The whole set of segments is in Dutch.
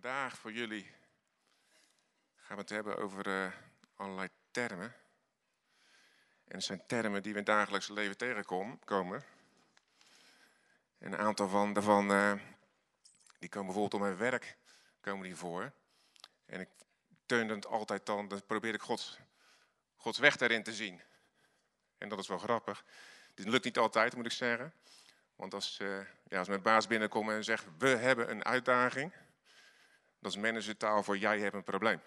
vandaag voor jullie gaan we het hebben over uh, allerlei termen. En het zijn termen die we in het dagelijks leven tegenkomen. En een aantal van, daarvan uh, die komen bijvoorbeeld op mijn werk komen die voor. En ik teun het altijd dan, dan probeer ik Gods, Gods weg daarin te zien. En dat is wel grappig. Dit lukt niet altijd, moet ik zeggen. Want als, uh, ja, als mijn baas binnenkomt en zegt, we hebben een uitdaging, dat is managertaal voor jij hebt een probleem.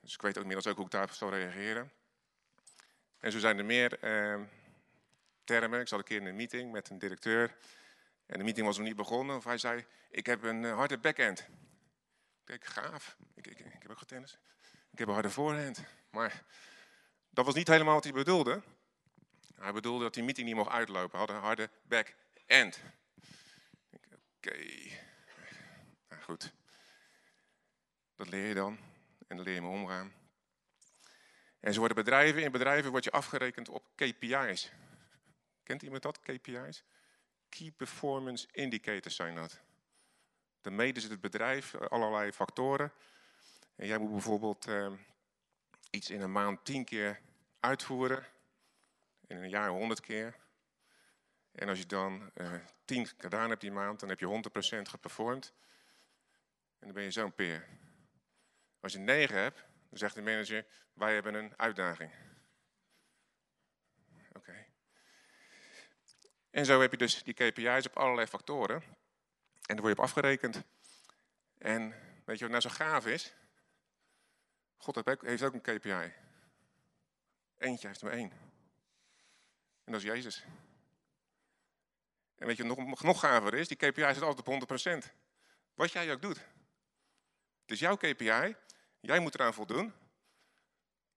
Dus ik weet ook inmiddels ook hoe ik daarop zal reageren. En zo zijn er meer eh, termen. Ik zat een keer in een meeting met een directeur. En de meeting was nog niet begonnen. Of hij zei, ik heb een uh, harde backhand. Kijk, gaaf. Ik, ik, ik heb ook getennis. Ik heb een harde voorhand. Maar dat was niet helemaal wat hij bedoelde. Hij bedoelde dat die meeting niet mocht uitlopen. Hij had een harde back-end. Oké. Goed. Dat leer je dan. En leer je me omgaan. En zo worden bedrijven, in bedrijven word je afgerekend op KPI's. Kent iemand dat, KPI's? Key Performance Indicators zijn dat. Dan meten ze het bedrijf allerlei factoren. En jij moet bijvoorbeeld eh, iets in een maand tien keer uitvoeren in een jaar 100 keer. En als je dan eh, 10 gedaan hebt die maand, dan heb je 100% geperformed. En dan ben je zo'n peer. Als je 9 hebt, dan zegt de manager, wij hebben een uitdaging. Oké. En zo heb je dus die KPI's op allerlei factoren. En daar word je op afgerekend. En weet je wat nou zo gaaf is? God heeft ook een KPI. Eentje heeft er maar één. En dat is Jezus. En weet je nog, nog gaver is? Die KPI zit altijd op 100%. Wat jij ook doet. Het is jouw KPI. Jij moet eraan voldoen.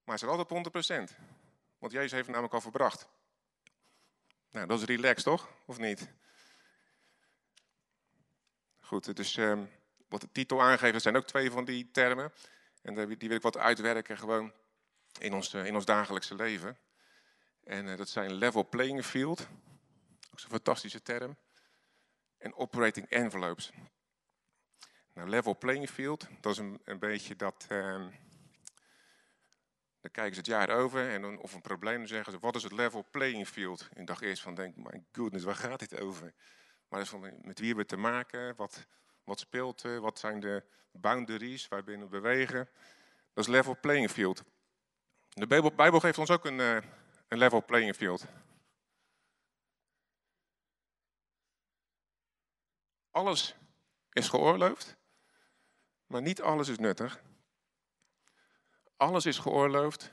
Maar het zit altijd op 100%. Want Jezus heeft het namelijk al verbracht. Nou, dat is relaxed toch? Of niet? Goed, dus wat de titel aangeeft, zijn ook twee van die termen. En die wil ik wat uitwerken gewoon in ons, in ons dagelijkse leven. En uh, dat zijn level playing field, ook zo'n fantastische term. En operating envelopes. Level playing field, dat is een, een beetje dat. Uh, dan kijken ze het jaar over en dan, of een probleem dan zeggen ze: wat is het level playing field? En dacht eerst van: denk, my goodness, waar gaat dit over? Maar is van, met wie hebben we te maken? Wat, wat speelt er? Wat zijn de boundaries waarbinnen we bewegen? Dat is level playing field. De Bijbel, Bijbel geeft ons ook een, uh, een level playing field. Alles is geoorloofd, maar niet alles is nuttig. Alles is geoorloofd,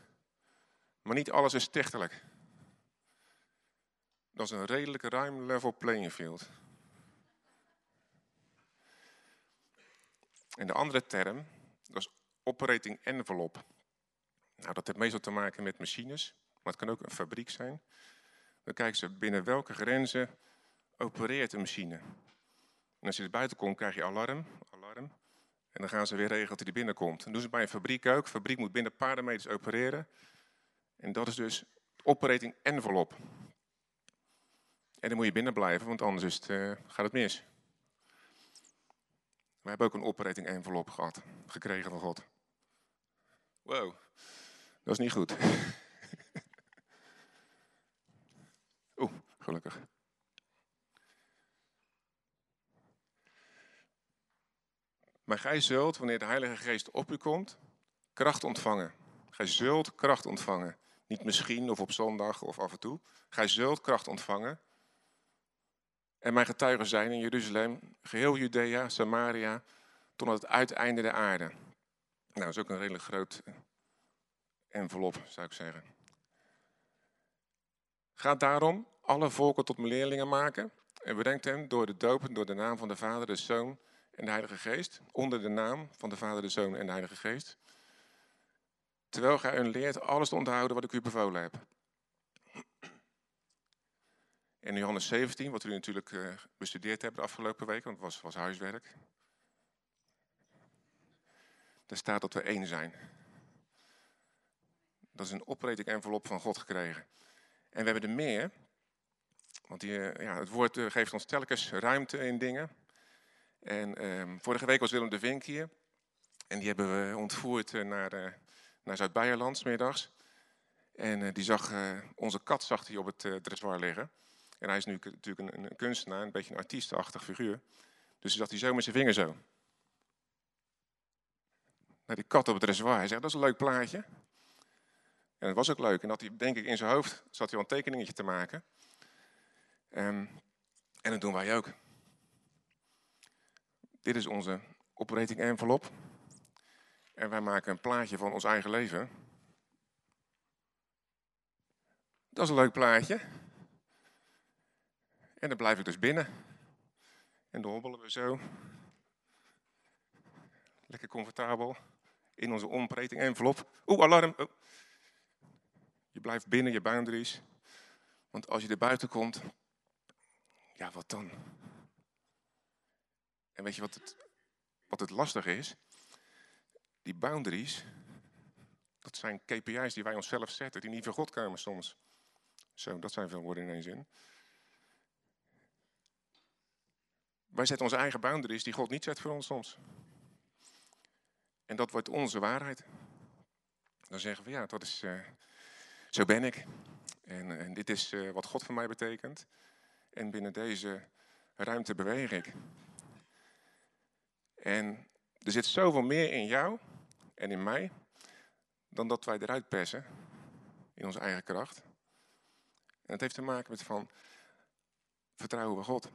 maar niet alles is stichtelijk. Dat is een redelijk ruim level playing field. En de andere term, dat is operating envelope. Nou, dat heeft meestal te maken met machines maar het kan ook een fabriek zijn. Dan kijken ze binnen welke grenzen opereert een machine. En als je er buiten komt, krijg je alarm, alarm. En dan gaan ze weer regelen dat hij binnenkomt. Dat doen ze bij een fabriek ook. Fabriek moet binnen een meters opereren. En dat is dus operating envelop. En dan moet je binnen blijven, want anders is het, uh, gaat het mis. We hebben ook een operating envelop gehad, gekregen van God. Wow, dat is niet goed. Oeh, gelukkig. Maar gij zult, wanneer de Heilige Geest op u komt, kracht ontvangen. Gij zult kracht ontvangen. Niet misschien of op zondag of af en toe. Gij zult kracht ontvangen. En mijn getuigen zijn in Jeruzalem, geheel Judea, Samaria, tot het uiteinde der aarde. Nou, dat is ook een redelijk groot envelop, zou ik zeggen. Ga daarom alle volken tot mijn leerlingen maken en bedenkt hen door de dopen door de naam van de Vader, de Zoon en de Heilige Geest, onder de naam van de Vader, de Zoon en de Heilige Geest, terwijl gij hun leert alles te onthouden wat ik u bevolen heb. In Johannes 17, wat u natuurlijk uh, bestudeerd hebben de afgelopen weken, want het was, was huiswerk. Daar staat dat we één zijn. Dat is een operating envelop van God gekregen. En we hebben er meer, want eh, ja, het woord eh, geeft ons telkens ruimte in dingen. En ehm, vorige week was Willem de Vink hier. En die hebben we ontvoerd eh, naar, uh, naar Zuid-Beierland, middags. En uh, die zag, onze kat zag hij op het dressoir liggen. En hij is nu natuurlijk een, een, kunstenaar, een beetje een artiestachtig figuur. Dus zat hij zo met zijn vinger zo. Naar die kat op het dressoir. Hij zegt, dat is een leuk plaatje. En dat was ook leuk. En dat hij, denk ik, in zijn hoofd zat hij al een tekeningetje te maken. Um, en dat doen wij ook. Dit is onze operating envelop. En wij maken een plaatje van ons eigen leven. Dat is een leuk plaatje. En dan blijf ik dus binnen. En dan hobbelen we zo. Lekker comfortabel. In onze operating envelop. Oeh, alarm. Oh. Je blijft binnen je boundaries. Want als je er buiten komt, ja, wat dan? En weet je wat het, wat het lastige is? Die boundaries, dat zijn KPI's die wij onszelf zetten, die niet van God komen soms. Zo, dat zijn veel woorden in één zin. Wij zetten onze eigen boundaries die God niet zet voor ons soms. En dat wordt onze waarheid. Dan zeggen we, ja, dat is, uh, zo ben ik. En, en dit is uh, wat God voor mij betekent. En binnen deze ruimte beweeg ik. En er zit zoveel meer in jou en in mij dan dat wij eruit persen in onze eigen kracht. En het heeft te maken met van vertrouwen we God.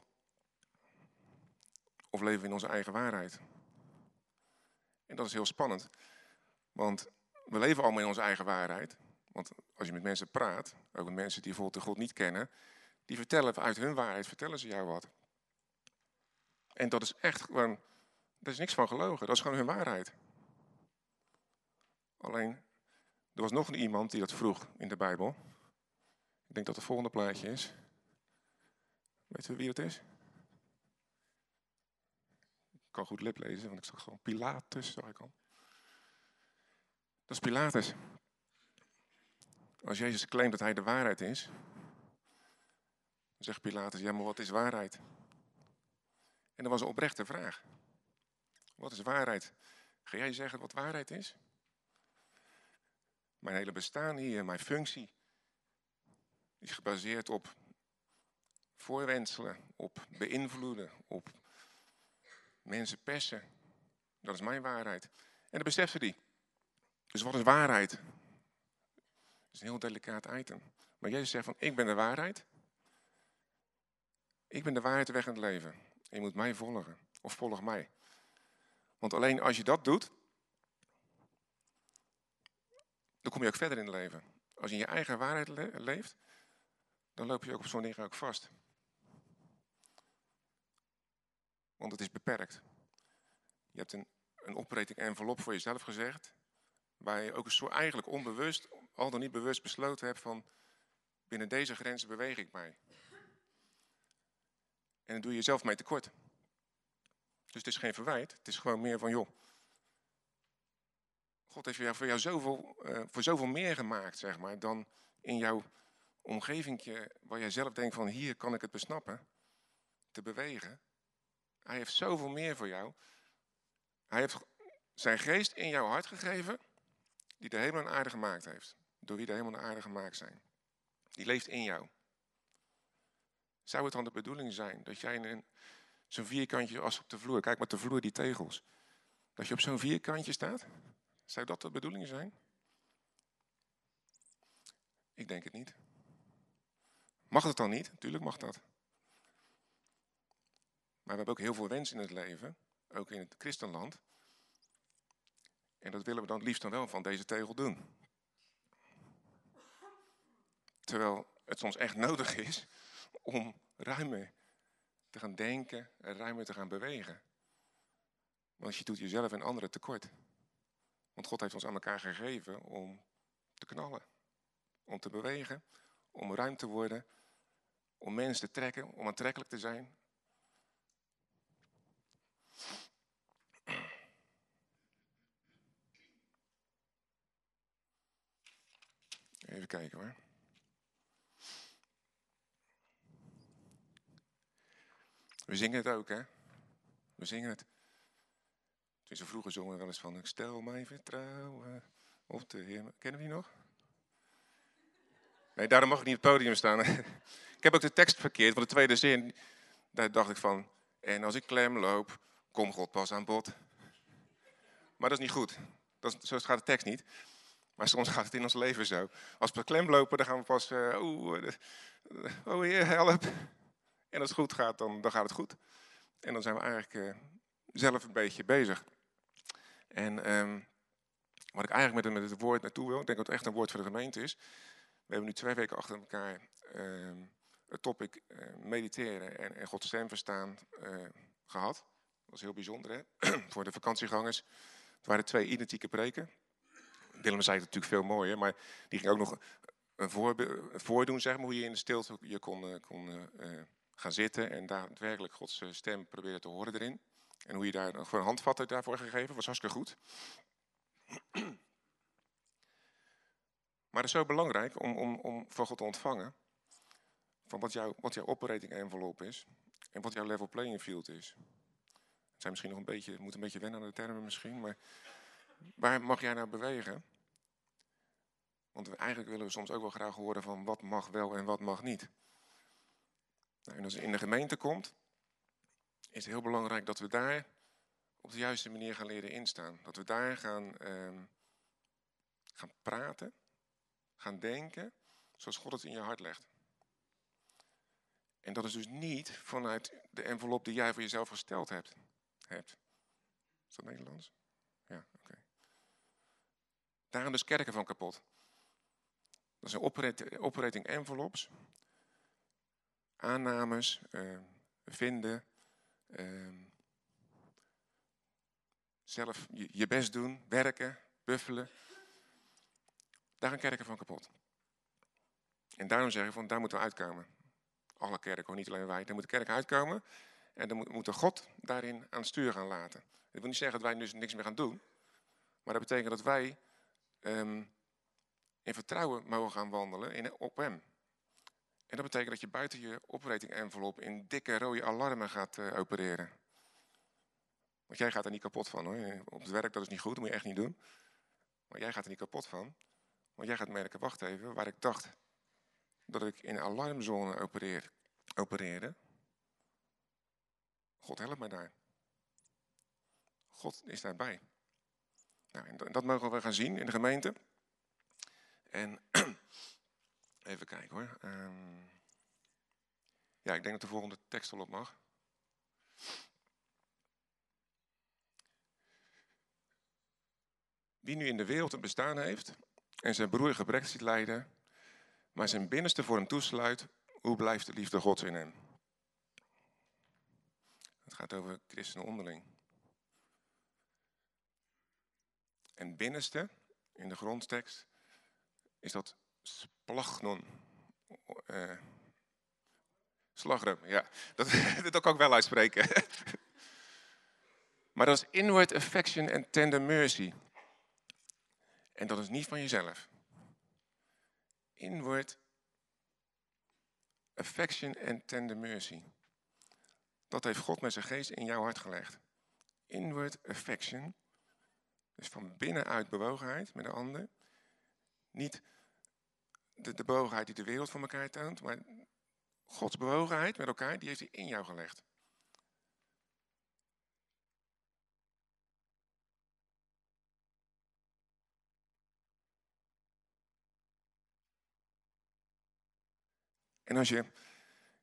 Of leven we in onze eigen waarheid. En dat is heel spannend. Want we leven allemaal in onze eigen waarheid. Want als je met mensen praat, ook met mensen die bijvoorbeeld de God niet kennen, die vertellen uit hun waarheid, vertellen ze jou wat. En dat is echt gewoon, er is niks van gelogen, dat is gewoon hun waarheid. Alleen, er was nog een iemand die dat vroeg in de Bijbel. Ik denk dat het volgende plaatje is. Weet u wie het is? Ik kan goed lip lezen, want ik zag gewoon Pilatus, zag ik al. Dat is Pilatus. Als Jezus claimt dat hij de waarheid is, dan zegt Pilatus, ja maar wat is waarheid? En dat was een oprechte vraag. Wat is waarheid? Ga jij zeggen wat waarheid is? Mijn hele bestaan hier, mijn functie, is gebaseerd op voorwenselen, op beïnvloeden, op mensen persen. Dat is mijn waarheid. En dat besefte die. Dus wat is waarheid? Dat is een heel delicaat item. Maar Jezus zegt van, ik ben de waarheid. Ik ben de waarheid, weg en het leven. En je moet mij volgen. Of volg mij. Want alleen als je dat doet, dan kom je ook verder in het leven. Als je in je eigen waarheid leeft, dan loop je ook op zo'n ding ook vast. Want het is beperkt. Je hebt een, een operating envelop voor jezelf gezegd, waar je ook zo eigenlijk onbewust, al dan niet bewust besloten hebt van, binnen deze grenzen beweeg ik mij. En dan doe je jezelf mee tekort. Dus het is geen verwijt, het is gewoon meer van, joh, God heeft voor jou zoveel, uh, voor zoveel meer gemaakt, zeg maar, dan in jouw omgeving waar jij zelf denkt van, hier kan ik het besnappen, te bewegen. Hij heeft zoveel meer voor jou. Hij heeft zijn geest in jouw hart gegeven, die de hemel en aarde gemaakt heeft. Door wie de hemel en aarde gemaakt zijn. Die leeft in jou. Zou het dan de bedoeling zijn dat jij in zo'n vierkantje als op de vloer, kijk maar de vloer, die tegels, dat je op zo'n vierkantje staat? Zou dat de bedoeling zijn? Ik denk het niet. Mag het dan niet? Natuurlijk mag dat. Maar we hebben ook heel veel wensen in het leven, ook in het christenland. En dat willen we dan liefst dan wel van deze tegel doen. Terwijl het soms echt nodig is om ruimer te gaan denken en ruimer te gaan bewegen. Want je doet jezelf en anderen tekort. Want God heeft ons aan elkaar gegeven om te knallen, om te bewegen, om ruim te worden, om mensen te trekken, om aantrekkelijk te zijn. Even kijken hoor. We zingen het ook, hè? We zingen het. Toen ze vroeger zongen wel eens van, ik stel mijn vertrouwen op de Heer. Kennen we die nog? Nee, daarom mag ik niet op het podium staan. ik heb ook de tekst verkeerd, want de tweede zin, daar dacht ik van, en als ik klem loop, kom God pas aan bod. Maar dat is niet goed. Dat zo gaat de tekst niet. Maar soms gaat het in ons leven zo. Als we klem lopen, dan gaan we pas, uh, oh, oh heer, help. En als het goed gaat, dan, dan gaat het goed. En dan zijn we eigenlijk uh, zelf een beetje bezig. En um, wat ik eigenlijk met, met het woord naartoe wil, ik denk dat het echt een woord voor de gemeente is. We hebben nu twee weken achter elkaar um, het topic uh, mediteren en, en Gods stem verstaan uh, gehad. Dat was heel bijzonder hè? voor de vakantiegangers. Het waren twee identieke preken. Willem zei het natuurlijk veel mooier, maar die ging ook nog een voordoen, zeg maar, hoe je in de stilte je kon, kon gaan zitten en daadwerkelijk Gods stem proberen te horen erin. En hoe je daar een handvatten daarvoor gegeven, was hartstikke goed. Maar het is zo belangrijk om, om, om van God te ontvangen van wat, jouw, wat jouw operating envelop is en wat jouw level playing field is. Het zijn misschien nog een beetje, moet een beetje wennen aan de termen misschien, maar waar mag jij nou bewegen? Want eigenlijk willen we soms ook wel graag horen van wat mag wel en wat mag niet. Nou, en als het in de gemeente komt, is het heel belangrijk dat we daar op de juiste manier gaan leren instaan. Dat we daar gaan, uh, gaan praten, gaan denken, zoals God het in je hart legt. En dat is dus niet vanuit de envelop die jij voor jezelf gesteld hebt. Is dat Nederlands? Ja, oké. Daar gaan dus kerken van kapot. Dat zijn operating envelopes, aannames, uh, vinden, uh, zelf je best doen, werken, buffelen. Daar gaan kerken van kapot. En daarom zeg ik van, daar moeten we uitkomen. Alle kerken, niet alleen wij. Daar moeten kerken uitkomen. En dan moeten God daarin aan het stuur gaan laten. Dat wil niet zeggen dat wij dus niks meer gaan doen. Maar dat betekent dat wij um, in vertrouwen mogen gaan wandelen in, op hem. En dat betekent dat je buiten je operating envelop in dikke rode alarmen gaat uh, opereren. Want jij gaat er niet kapot van hoor. Op het werk dat is niet goed, dat moet je echt niet doen. Maar jij gaat er niet kapot van. Want jij gaat merken, wacht even, waar ik dacht dat ik in alarmzone opereer, opereerde. God helpt mij daar. God is daarbij. Nou, en dat mogen we gaan zien in de gemeente. En even kijken hoor. Um, ja, ik denk dat de volgende tekst al op mag. Wie nu in de wereld een bestaan heeft en zijn broer gebrek ziet lijden, maar zijn binnenste voor hem toesluit, hoe blijft de liefde Gods in hem? Het gaat over christenen onderling. En binnenste, in de grondtekst, is dat splagnon. Uh, slagroom, ja. Dat, dat kan ik wel uitspreken. maar dat is inward affection and tender mercy. En dat is niet van jezelf. Inward affection and tender mercy. Dat heeft God met zijn geest in jouw hart gelegd. Inward affection. Dus van binnenuit bewogenheid met de ander. Niet de, de bewogenheid die de wereld van elkaar toont, maar Gods bewogenheid met elkaar, die heeft hij in jou gelegd. En als je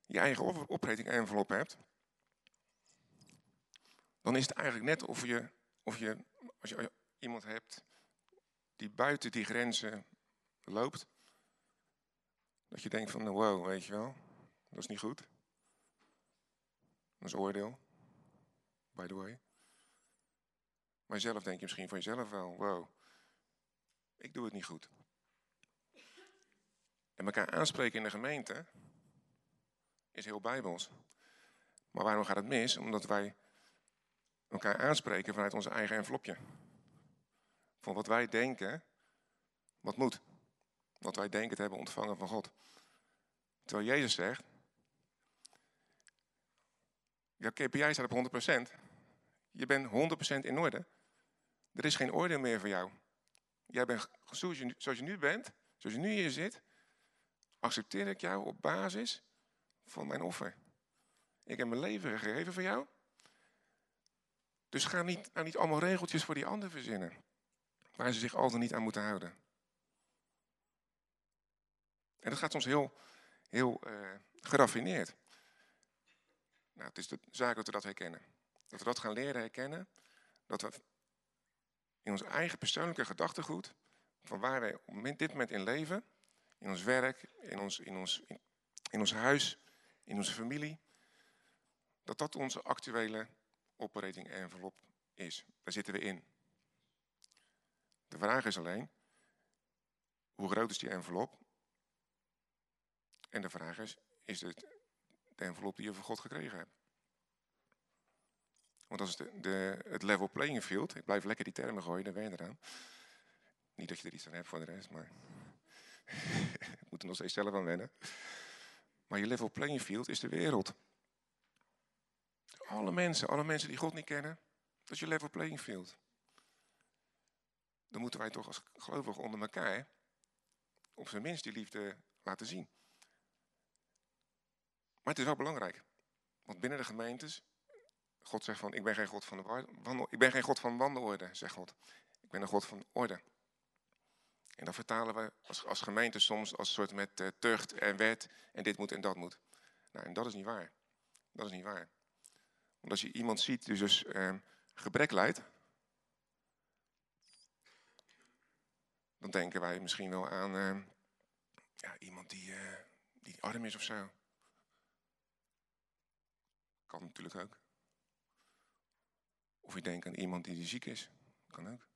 je eigen operating envelop hebt, dan is het eigenlijk net of je, of je, als je iemand hebt die buiten die grenzen loopt, dat je denkt van, wow, weet je wel, dat is niet goed. Dat is oordeel, by the way. Maar zelf denk je misschien van jezelf wel, wow, ik doe het niet goed. En elkaar aanspreken in de gemeente is heel bijbels. Maar waarom gaat het mis? Omdat wij elkaar aanspreken vanuit onze eigen envelopje. Van wat wij denken, wat moet. Wat wij denken te hebben ontvangen van God. Terwijl Jezus zegt, jouw KPI staat op 100%. Je bent 100% in orde. Er is geen oordeel meer voor jou. Jij bent zoals je, zoals je nu bent, zoals je nu hier zit, accepteer ik jou op basis van mijn offer. Ik heb mijn leven gegeven voor jou. Dus ga niet, nou niet allemaal regeltjes voor die ander verzinnen. Waar ze zich altijd niet aan moeten houden. En dat gaat soms heel, heel uh, geraffineerd. Nou, het is de zaak dat we dat herkennen. Dat we dat gaan leren herkennen. Dat we in ons eigen persoonlijke gedachtegoed, van waar wij op dit moment in leven, in ons werk, in ons, in ons, in ons huis, in onze familie, dat dat onze actuele operating envelop is. Daar zitten we in. De vraag is alleen, hoe groot is die envelop? En de vraag is, is het de envelop die je van God gekregen hebt? Want als het, de, het level playing field, ik blijf lekker die termen gooien, dan ben je eraan. Niet dat je er iets aan hebt voor de rest, maar ik moet er nog steeds zelf aan wennen. Maar je level playing field is de wereld. Alle mensen, alle mensen die God niet kennen, dat is je level playing field. Dan moeten wij toch als gelovigen onder elkaar op zijn minst die liefde laten zien. Maar het is wel belangrijk. Want binnen de gemeentes, God zegt van, ik ben geen God van, de wandel, ik ben geen God van wandelorde, zegt God. Ik ben een God van orde. En dat vertalen we als, als gemeente soms als soort met uh, tucht en wet en dit moet en dat moet. Nou, en dat is niet waar. Dat is niet waar. Want als je iemand ziet die dus uh, gebrek leidt, dan denken wij misschien wel aan uh, ja, iemand die, uh, die arm is of zo. Kan natuurlijk ook. Of je denkt aan iemand die ziek is. Kan ook.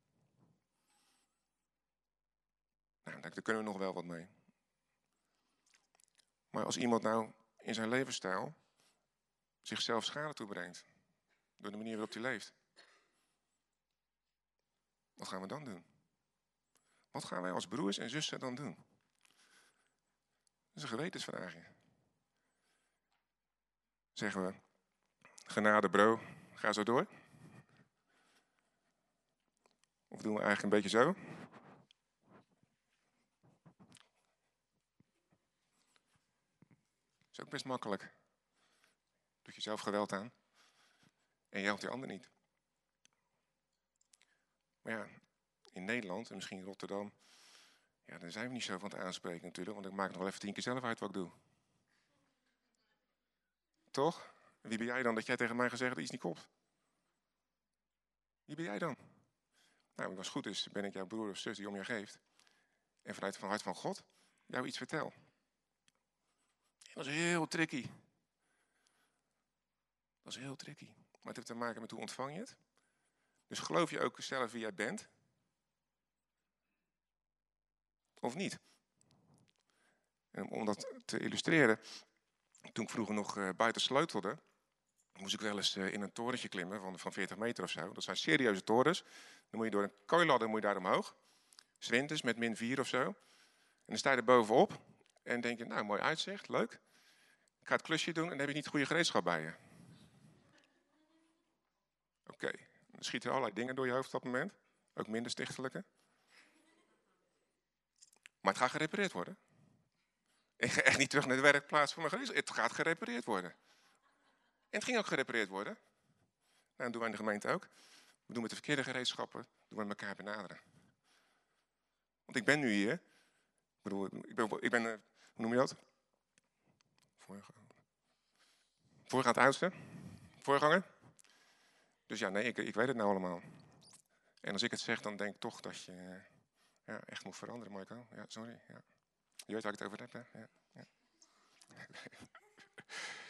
Nou, daar kunnen we nog wel wat mee. Maar als iemand nou in zijn levensstijl zichzelf schade toebrengt, door de manier waarop hij leeft, wat gaan we dan doen? Wat gaan wij als broers en zussen dan doen? Dat is een gewetensvraagje. Zeggen we, genade bro, ga zo door? Of doen we eigenlijk een beetje zo? is ook best makkelijk. Doe jezelf geweld aan. En je helpt die ander niet. Maar ja, in Nederland en misschien Rotterdam, ja, daar zijn we niet zo van het aanspreken natuurlijk, want ik maak nog wel even tien keer zelf uit wat ik doe. Toch? Wie ben jij dan dat jij tegen mij gezegd dat iets niet klopt? Wie ben jij dan? Nou, als het goed is, ben ik jouw broer of zus die om je geeft. En vanuit het hart van God jou iets vertel. Dat is heel tricky. Dat is heel tricky. Maar het heeft te maken met hoe ontvang je het. Dus geloof je ook zelf wie jij bent? Of niet? En om dat te illustreren, toen ik vroeger nog uh, buiten sleutelde, moest ik wel eens uh, in een torentje klimmen van, van 40 meter of zo. Dat zijn serieuze torens. Dan moet je door een kooiladder moet je daar omhoog. Zwinters met min 4 of zo. En dan sta je er bovenop. En denk je, nou, mooi uitzicht, leuk. Ik ga het klusje doen en dan heb je niet goede gereedschap bij je. Oké, dan schieten allerlei dingen door je hoofd op dat moment. Ook minder stichtelijke. Maar het gaat gerepareerd worden. Ik ga echt niet terug naar de werkplaats voor mijn gereedschap. Het gaat gerepareerd worden. En het ging ook gerepareerd worden. Nou, dat doen wij in de gemeente ook. We doen met de verkeerde gereedschappen, doen we elkaar benaderen. Want ik ben nu hier. Ik bedoel, ik ben, ik ben eh, hoe noem je dat? Voorgaand oudste? Voorganger? Dus ja, nee, ik, ik weet het nou allemaal. En als ik het zeg, dan denk ik toch dat je eh, ja, echt moet veranderen, Michael. Ja, sorry. Ja. Je weet waar ik het over heb, hè? Ja, ja.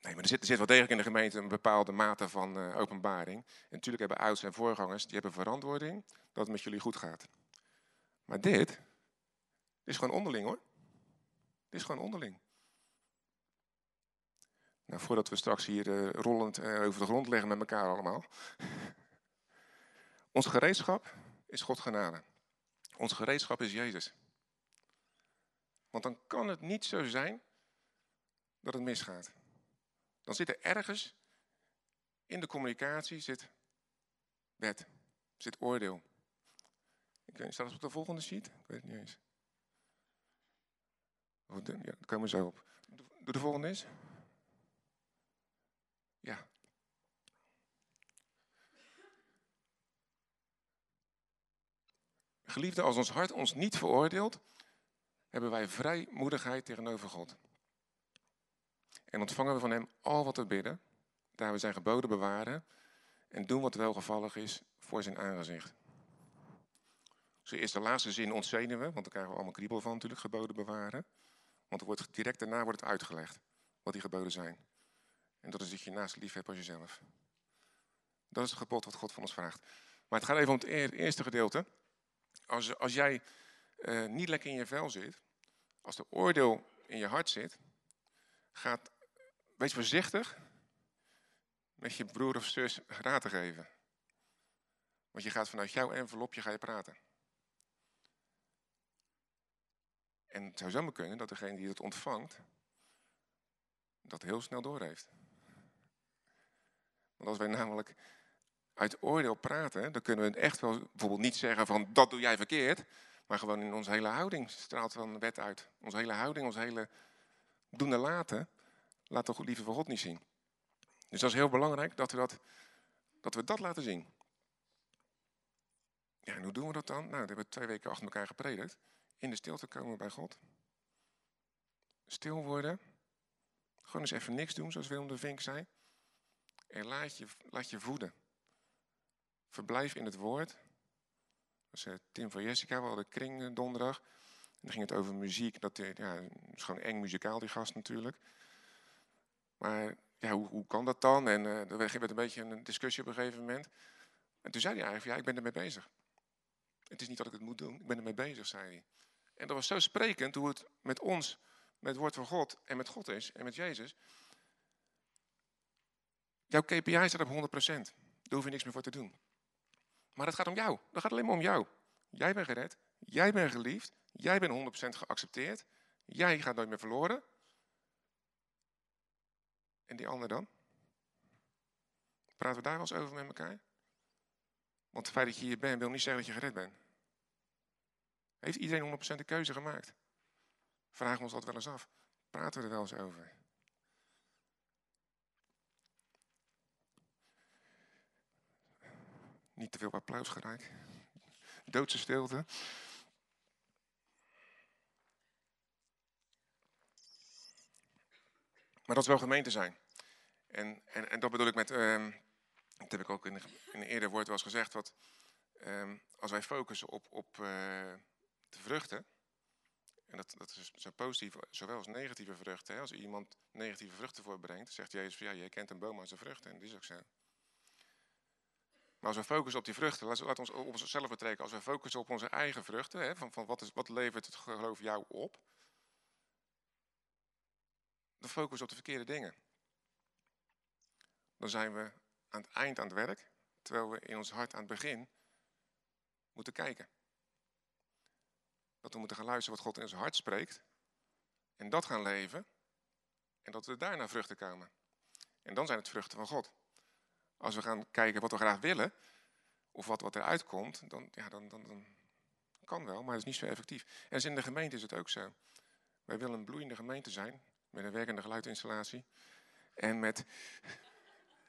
Nee, maar er zit, zit wel degelijk in de gemeente een bepaalde mate van uh, openbaring. En natuurlijk hebben ouders en voorgangers, die hebben verantwoording dat het met jullie goed gaat. Maar dit, dit is gewoon onderling hoor. Dit is gewoon onderling. Nou, voordat we straks hier uh, rollend uh, over de grond leggen met elkaar allemaal. Ons gereedschap is God genade. Ons gereedschap is Jezus. Want dan kan het niet zo zijn dat het misgaat. Dan zit er ergens in de communicatie zit wet, zit oordeel. Ik weet, staat het op de volgende sheet? Ik weet het niet eens. Ja, daar komen we zo op. Doe de volgende eens. Ja. Geliefde, als ons hart ons niet veroordeelt, hebben wij vrijmoedigheid tegenover God. En ontvangen we van Hem al wat we bidden, daar we zijn geboden bewaren en doen wat welgevallig is voor zijn aangezicht. Zo is de laatste zin ontzenuwen, want daar krijgen we allemaal kriebel van natuurlijk, geboden bewaren. Want wordt, direct daarna wordt het uitgelegd wat die geboden zijn. En dat is dat je naast lief hebt als jezelf. Dat is het gebod wat God van ons vraagt. Maar het gaat even om het eerste gedeelte. Als, als jij uh, niet lekker in je vel zit, als de oordeel in je hart zit, gaat, wees voorzichtig met je broer of zus raad te geven. Want je gaat vanuit jouw envelopje ga je praten. En het zou zomaar kunnen dat degene die het ontvangt, dat heel snel doorheeft. Want als wij namelijk uit oordeel praten, dan kunnen we echt wel bijvoorbeeld niet zeggen van dat doe jij verkeerd. Maar gewoon in onze hele houding straalt van wet uit. Onze hele houding, ons hele doen en laten, laat toch lieve voor God niet zien. Dus dat is heel belangrijk dat we dat, dat, we dat laten zien. Ja, en hoe doen we dat dan? Nou, dat hebben we twee weken achter elkaar gepredikt. In de stilte komen bij God. Stil worden. Gewoon eens even niks doen, zoals Willem de Vink zei. En laat je, laat je voeden. Verblijf in het woord. Dat was Tim van Jessica, we hadden kring eh, donderdag. En dan ging het over muziek. Dat, eh, ja, is gewoon eng muzikaal, die gast natuurlijk. Maar ja, hoe, hoe kan dat dan? En uh, er werd een beetje een discussie op een gegeven moment. En toen zei hij eigenlijk, ja, ik ben ermee bezig. Het is niet dat ik het moet doen, ik ben ermee bezig, zei hij. En dat was zo sprekend hoe het met ons, met het woord van God en met God is en met Jezus. Jouw KPI staat op 100%. Daar hoef je niks meer voor te doen. Maar het gaat om jou. Dat gaat alleen maar om jou. Jij bent gered. Jij bent geliefd. Jij bent 100% geaccepteerd. Jij gaat nooit meer verloren. En die ander dan? Praten we daar wel eens over met elkaar? Want het feit dat je hier bent, wil niet zeggen dat je gered bent. Heeft iedereen 100% de keuze gemaakt? Vragen we ons dat wel eens af. Praten we er wel eens over? Niet te veel applaus geraakt. Doodse stilte. Maar dat is wel gemeente zijn. En, en, en dat bedoel ik met, um, dat heb ik ook in, in een eerder woord wel eens gezegd, wat, um, als wij focussen op, op uh, de vruchten, en dat, dat is zo positief, zowel als negatieve vruchten. Hè? Als iemand negatieve vruchten voorbrengt, zegt Jezus, ja, je kent een boom aan zijn vruchten, en dat is ook zo. Maar als we focussen op die vruchten, laten we ons op onszelf betrekken. Als we focussen op onze eigen vruchten, hè, van, van wat, is, wat levert het geloof jou op, dan focussen we op de verkeerde dingen. Dan zijn we aan het eind aan het werk, terwijl we in ons hart aan het begin moeten kijken. Dat we moeten gaan luisteren wat God in ons hart spreekt. En dat gaan leven. En dat we daarna vruchten komen. En dan zijn het vruchten van God. Als we gaan kijken wat we graag willen, of wat, wat eruit komt, dan, ja, dan, dan, dan kan wel, maar het is niet zo effectief. En dus in de gemeente is het ook zo. Wij willen een bloeiende gemeente zijn, met een werkende geluidinstallatie. En met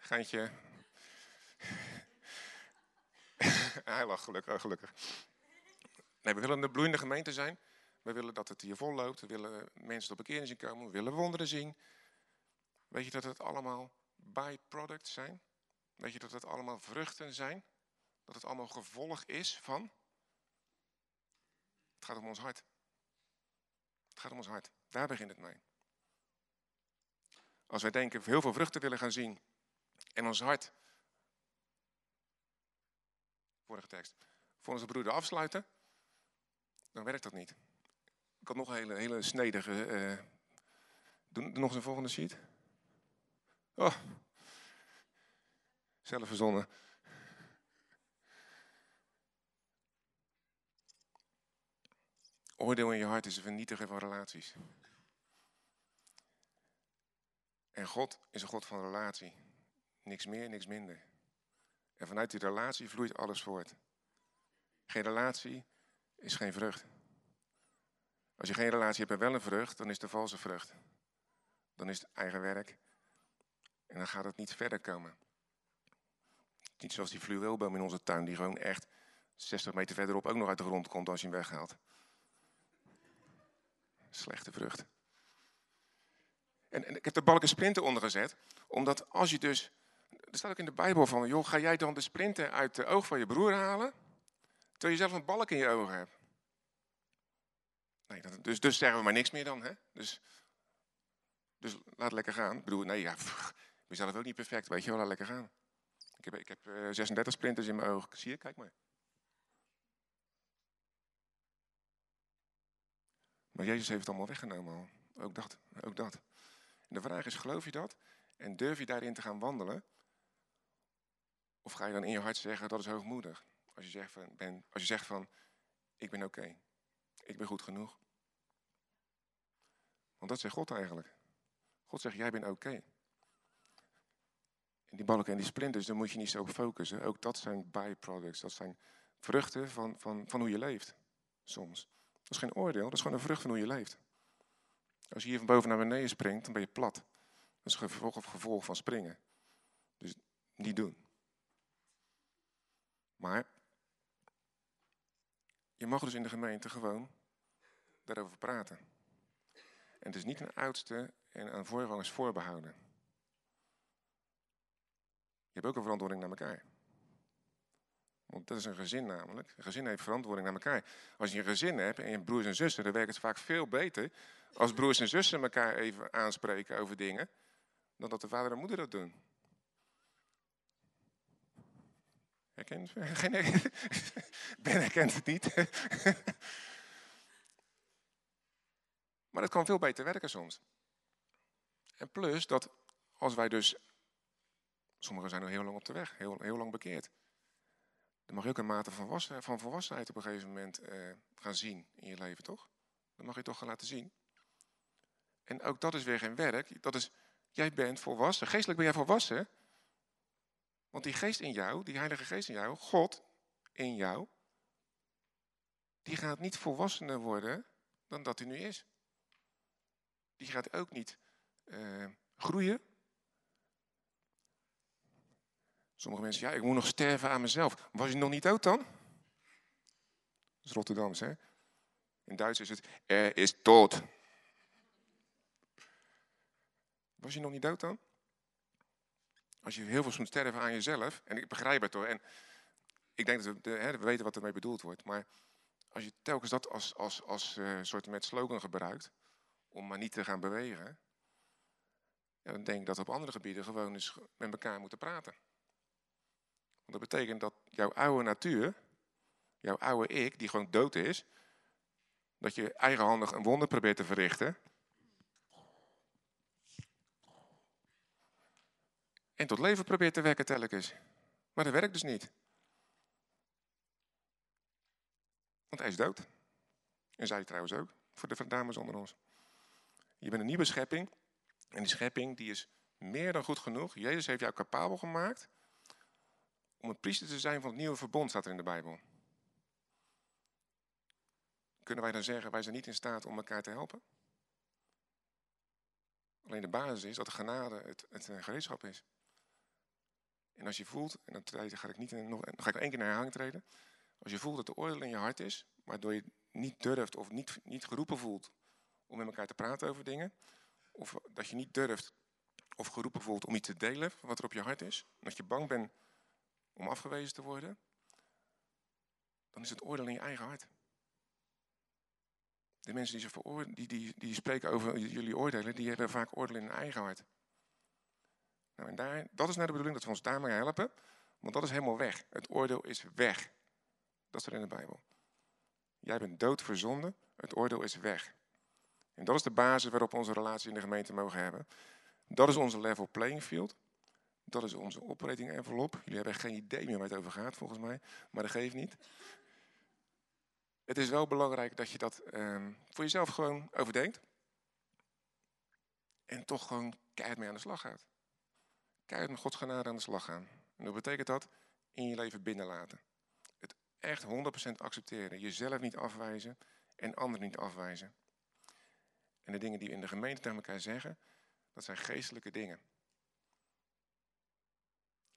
geintje. Hij lacht gelukkig, oh, gelukkig. Nee, we willen een bloeiende gemeente zijn. We willen dat het hier vol loopt. We willen mensen tot bekering zien komen. We willen wonderen zien. Weet je dat het allemaal byproducts zijn? Weet je dat het allemaal vruchten zijn? Dat het allemaal gevolg is van? Het gaat om ons hart. Het gaat om ons hart. Daar begint het mee. Als wij denken heel veel vruchten willen gaan zien en ons hart, vorige tekst, voor onze broeder afsluiten, dan werkt dat niet. Ik had nog een hele, hele snedige. Uh, doe, nog eens een volgende sheet. Oh, zelf verzonnen. Oordeel in je hart is een vernietiger van relaties. En God is een God van relatie. Niks meer, niks minder. En vanuit die relatie vloeit alles voort. Geen relatie is geen vrucht. Als je geen relatie hebt en wel een vrucht, dan is het de valse vrucht. Dan is het eigen werk. En dan gaat het niet verder komen. Niet zoals die fluweelboom in onze tuin, die gewoon echt 60 meter verderop ook nog uit de grond komt als je hem weghaalt. Slechte vrucht. En, ik heb de balken sprinten ondergezet, omdat als je dus, er staat ook in de Bijbel van, joh, ga jij dan de sprinten uit de oog van je broer halen, terwijl je zelf een balk in je ogen hebt? Nee, dat, dus, dus zeggen we maar niks meer dan, hè? Dus, dus laat lekker gaan. Ik bedoel, nee, ja, pff, ik ben zelf ook niet perfect, weet je wel, laat lekker gaan. Ik heb, ik heb uh, 36 sprinters in mijn ogen, zie je, kijk maar. Maar Jezus heeft het allemaal weggenomen al. Ook dat, ook dat. En de vraag is, geloof je dat? En durf je daarin te gaan wandelen? Of ga je dan in je hart zeggen, dat is hoogmoedig? Als je zegt van, ben, als je zegt van ik ben oké. Ik ben goed genoeg. Want dat zegt God eigenlijk. God zegt, jij bent oké. En die balken en die splinters, daar moet je niet zo op focussen. Ook dat zijn byproducts, dat zijn vruchten van, van, van hoe je leeft. Soms. Dat is geen oordeel, dat is gewoon een vrucht van hoe je leeft. Als je hier van boven naar beneden springt, dan ben je plat. Dat is een gevolg gevolg van springen. Dus niet doen. Maar je mag dus in de gemeente gewoon daarover praten. En het is niet een oudste en aan voorgangers voorbehouden. Je hebt ook een verantwoording naar elkaar. Want dat is een gezin namelijk. Een gezin heeft verantwoording naar elkaar. Als je een gezin hebt en je hebt broers en zussen, dan werkt het vaak veel beter als broers en zussen elkaar even aanspreken over dingen, dan dat de vader en moeder dat doen. Herken Geen, Ben herkent het niet. maar het kan veel beter werken soms. En plus dat als wij dus, sommigen zijn al heel lang op de weg, heel, heel lang bekeerd. Dan mag je ook een mate van, van volwassenheid op een gegeven moment uh, gaan zien in je leven, toch? Dan mag je toch gaan laten zien. En ook dat is weer geen werk. Dat is, jij bent volwassen. Geestelijk ben jij volwassen. Want die geest in jou, die heilige geest in jou, God in jou, die gaat niet volwassener worden dan dat hij nu is. Die gaat ook niet uh, groeien. Sommige mensen, ja, ik moet nog sterven aan mezelf. Was je nog niet dood dan? Dat is Rotterdams, hè? In Duits is het, er is dood. Was je nog niet dood dan? Als je heel veel moet sterven aan jezelf, en ik begrijp het hoor, en ik denk dat we, hè, we weten wat ermee bedoeld wordt, maar als je telkens dat als, als, als uh, soort met slogan gebruikt, om maar niet te gaan bewegen, ja, dan denk ik dat op andere gebieden gewoon eens met elkaar moeten praten. Want dat betekent dat jouw oude natuur, jouw oude ik, die gewoon dood is, dat je eigenhandig een wonder probeert te verrichten, en tot leven probeert te wekken telkens. Maar dat werkt dus niet. Want hij is dood. En zij trouwens ook, voor de dames onder ons. Je bent een nieuwe schepping. En die schepping die is meer dan goed genoeg. Jezus heeft jou capabel gemaakt om een priester te zijn van het nieuwe verbond, staat er in de Bijbel. Kunnen wij dan zeggen, wij zijn niet in staat om elkaar te helpen? Alleen de basis is dat de genade het, het gereedschap is. En als je voelt, en dan ga ik, niet nog, ga ik één keer naar herhaling treden. Als je voelt dat de oordeel in je hart is, waardoor je niet durft of niet, niet geroepen voelt om met elkaar te praten over dingen. Of dat je niet durft of geroepen voelt om iets te delen wat er op je hart is. Dat je bang bent om afgewezen te worden. Dan is het oordeel in je eigen hart. De mensen die, ze die, die, die spreken over jullie oordelen, die hebben vaak oordeel in hun eigen hart. Nou, en dat is nou de bedoeling dat we ons daarmee helpen, want dat is helemaal weg. Het oordeel is weg. Dat staat in de Bijbel. Jij bent dood voor zonde, het oordeel is weg. En dat is de basis waarop we onze relatie in de gemeente mogen hebben. Dat is onze level playing field. Dat is onze operating envelop. Jullie hebben geen idee meer waar het over gaat, volgens mij. Maar dat geeft niet. Het is wel belangrijk dat je dat ehm, voor jezelf gewoon overdenkt. En toch gewoon keihard mee aan de slag gaat keihard met Gods genade aan de slag gaan. En wat betekent dat? In je leven binnenlaten. Het echt 100% accepteren. Jezelf niet afwijzen en anderen niet afwijzen. En de dingen die we in de gemeente tegen elkaar zeggen, dat zijn geestelijke dingen.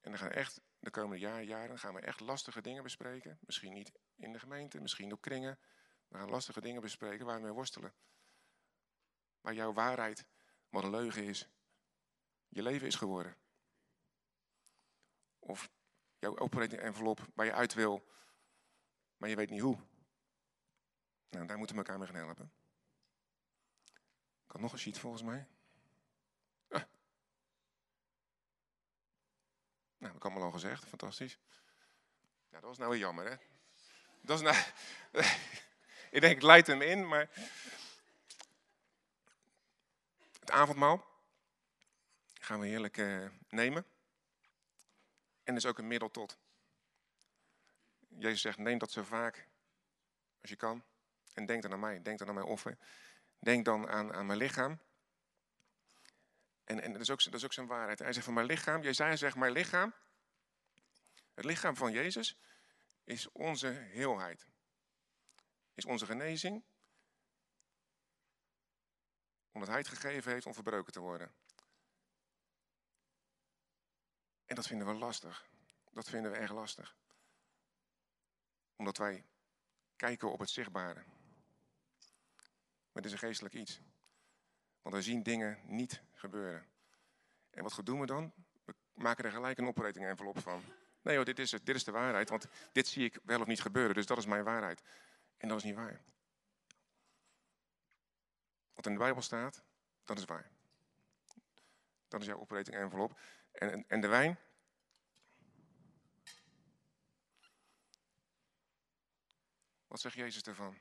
En dan gaan echt de komende jaren, jaren gaan we echt lastige dingen bespreken. Misschien niet in de gemeente, misschien op kringen. We gaan lastige dingen bespreken waar we mee worstelen. Waar jouw waarheid, wat een leugen is, je leven is geworden. Of jouw operating envelop waar je uit wil, maar je weet niet hoe. Nou, daar moeten we elkaar mee gaan helpen. Had nog een sheet volgens mij. Ah. Nou, dat ik allemaal al gezegd. Fantastisch. Nou, dat was nou weer jammer, hè? Dat is nou... ik denk, ik leid hem in, maar... Het avondmaal gaan we heerlijk uh, nemen. En is ook een middel tot. Jezus zegt, neem dat zo vaak als je kan. En denk dan aan mij, denk dan aan mijn offer. Denk dan aan, aan mijn lichaam. En, en dat, is ook, dat is ook zijn waarheid. Hij zegt van mijn lichaam, Jezus zegt mijn lichaam. Het lichaam van Jezus is onze heelheid. Is onze genezing. Omdat hij het gegeven heeft om verbroken te worden. Dat vinden we lastig. Dat vinden we erg lastig. Omdat wij kijken op het zichtbare. Maar het is een geestelijk iets. Want we zien dingen niet gebeuren. En wat doen we dan? We maken er gelijk een operating envelop van. Nee hoor, dit is het. Dit is de waarheid. Want dit zie ik wel of niet gebeuren. Dus dat is mijn waarheid. En dat is niet waar. Wat in de Bijbel staat, dat is waar. Dat is jouw operating envelop. En, en de wijn. Wat zegt Jezus ervan?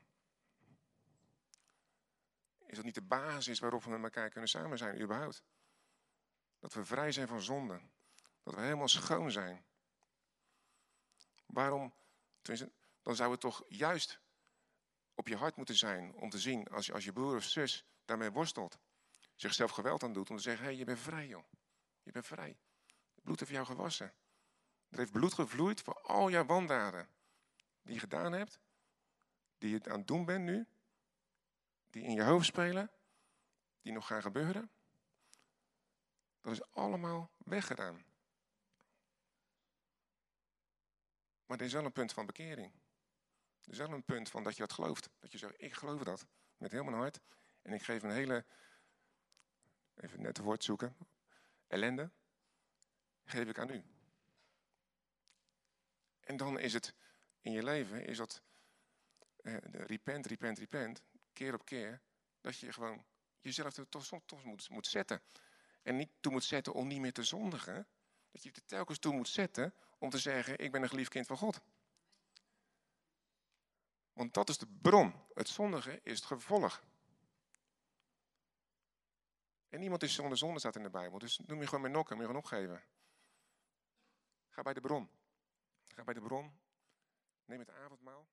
Is dat niet de basis waarop we met elkaar kunnen samen zijn, überhaupt? Dat we vrij zijn van zonde. Dat we helemaal schoon zijn. Waarom? Dan zou het toch juist op je hart moeten zijn om te zien als je, als je broer of zus daarmee worstelt. Zichzelf geweld aan doet om te zeggen, hé, hey, je bent vrij joh. Je bent vrij. Het bloed heeft jou gewassen. Er heeft bloed gevloeid voor al jouw wandaden die je gedaan hebt. Die je aan het doen bent nu die in je hoofd spelen, die nog gaan gebeuren, dat is allemaal weggedaan. Maar er is wel een punt van bekering. Er is wel een punt van dat je dat gelooft. Dat je zegt, ik geloof dat met heel mijn hart. En ik geef een hele, even net het woord zoeken, ellende, geef ik aan u. En dan is het in je leven, is dat eh, repent, repent, repent keer op keer, dat je gewoon jezelf er toch, toch moet, moet zetten. En niet toe moet zetten om niet meer te zondigen. Dat je er telkens toe moet zetten om te zeggen, ik ben een geliefd kind van God. Want dat is de bron. Het zondigen is het gevolg. En niemand is zonder zonde, staat in de Bijbel. Dus noem je gewoon met nokken, moet je gewoon opgeven. Ga bij de bron. Ga bij de bron. Neem het avondmaal.